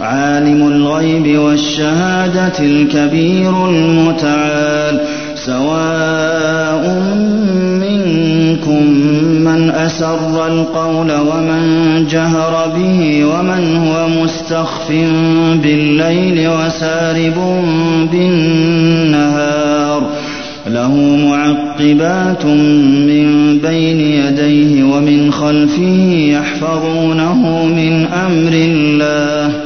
عالم الغيب والشهادة الكبير المتعال. سواء منكم من أسر القول ومن جهر به ومن هو مستخف بالليل وسارب بالنهار. له معقبات من بين يديه ومن خلفه يحفظونه من أمر الله.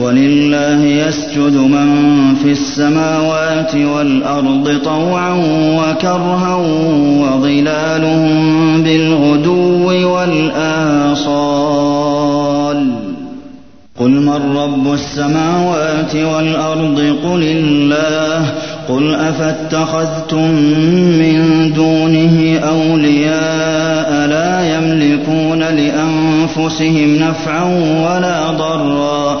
ولله يسجد من في السماوات والأرض طوعا وكرها وظلالهم بالغدو والآصال. قل من رب السماوات والأرض؟ قل الله. قل أفاتخذتم من دونه أولياء لا يملكون لأنفسهم نفعا ولا ضرا.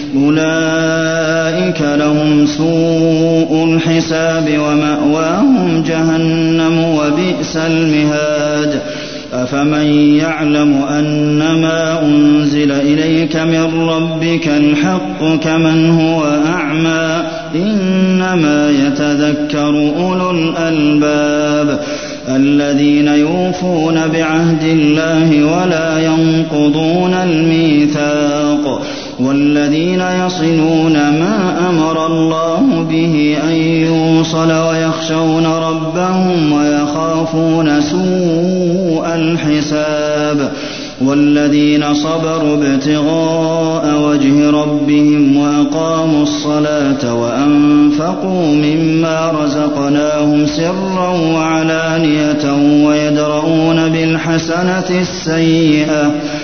أولئك لهم سوء الحساب ومأواهم جهنم وبئس المهاد أفمن يعلم أن ما أنزل إليك من ربك الحق كمن هو أعمى إنما يتذكر أولو الألباب الذين يوفون بعهد الله ولا ينقضون الميثاق والذين يصلون ما أمر الله به أن يوصل ويخشون ربهم ويخافون سوء الحساب والذين صبروا ابتغاء وجه ربهم وأقاموا الصلاة وأنفقوا مما رزقناهم سرا وعلانية ويدرؤون بالحسنة السيئة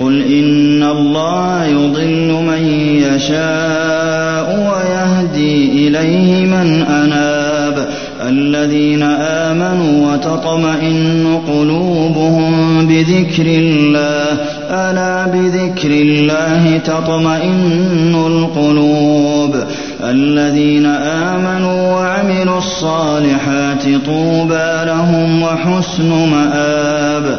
قل إن الله يضل من يشاء ويهدي إليه من أناب الذين آمنوا وتطمئن قلوبهم بذكر الله ألا بذكر الله تطمئن القلوب الذين آمنوا وعملوا الصالحات طوبى لهم وحسن مآب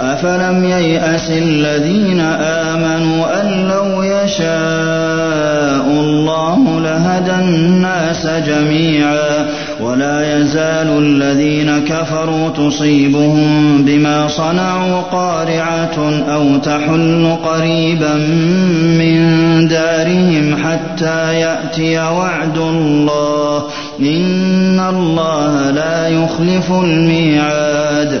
أفلم ييأس الذين آمنوا أن لو يشاء الله لهدى الناس جميعا ولا يزال الذين كفروا تصيبهم بما صنعوا قارعة أو تحل قريبا من دارهم حتى يأتي وعد الله إن الله لا يخلف الميعاد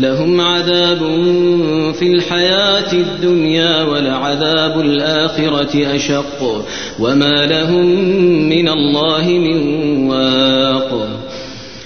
لهم عذاب في الحياة الدنيا ولعذاب الآخرة أشق وما لهم من الله من واق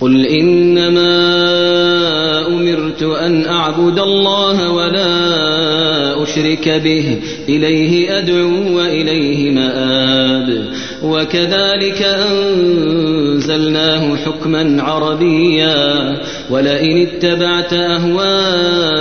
قل إنما أمرت أن أعبد الله ولا أشرك به. إليه أدعو وإليه مآب. وكذلك أنزلناه حكما عربيا. ولئن اتبعت أهواءهم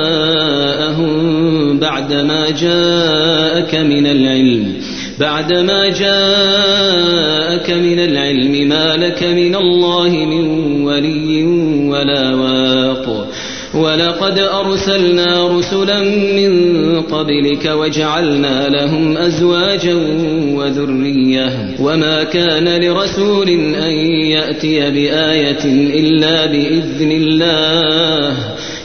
بعدما جاءك من العلم بعدما جاءك من العلم ما لك من الله من ولي ولا واق. ولقد أرسلنا رسلا من قبلك وجعلنا لهم أزواجا وذرية. وما كان لرسول أن يأتي بآية إلا بإذن الله.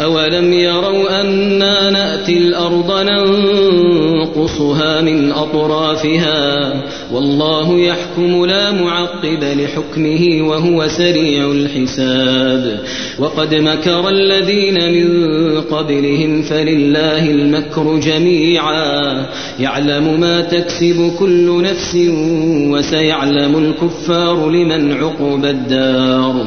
أولم يروا أنا نأتي الأرض ننقصها من أطرافها والله يحكم لا معقب لحكمه وهو سريع الحساب وقد مكر الذين من قبلهم فلله المكر جميعا يعلم ما تكسب كل نفس وسيعلم الكفار لمن عقب الدار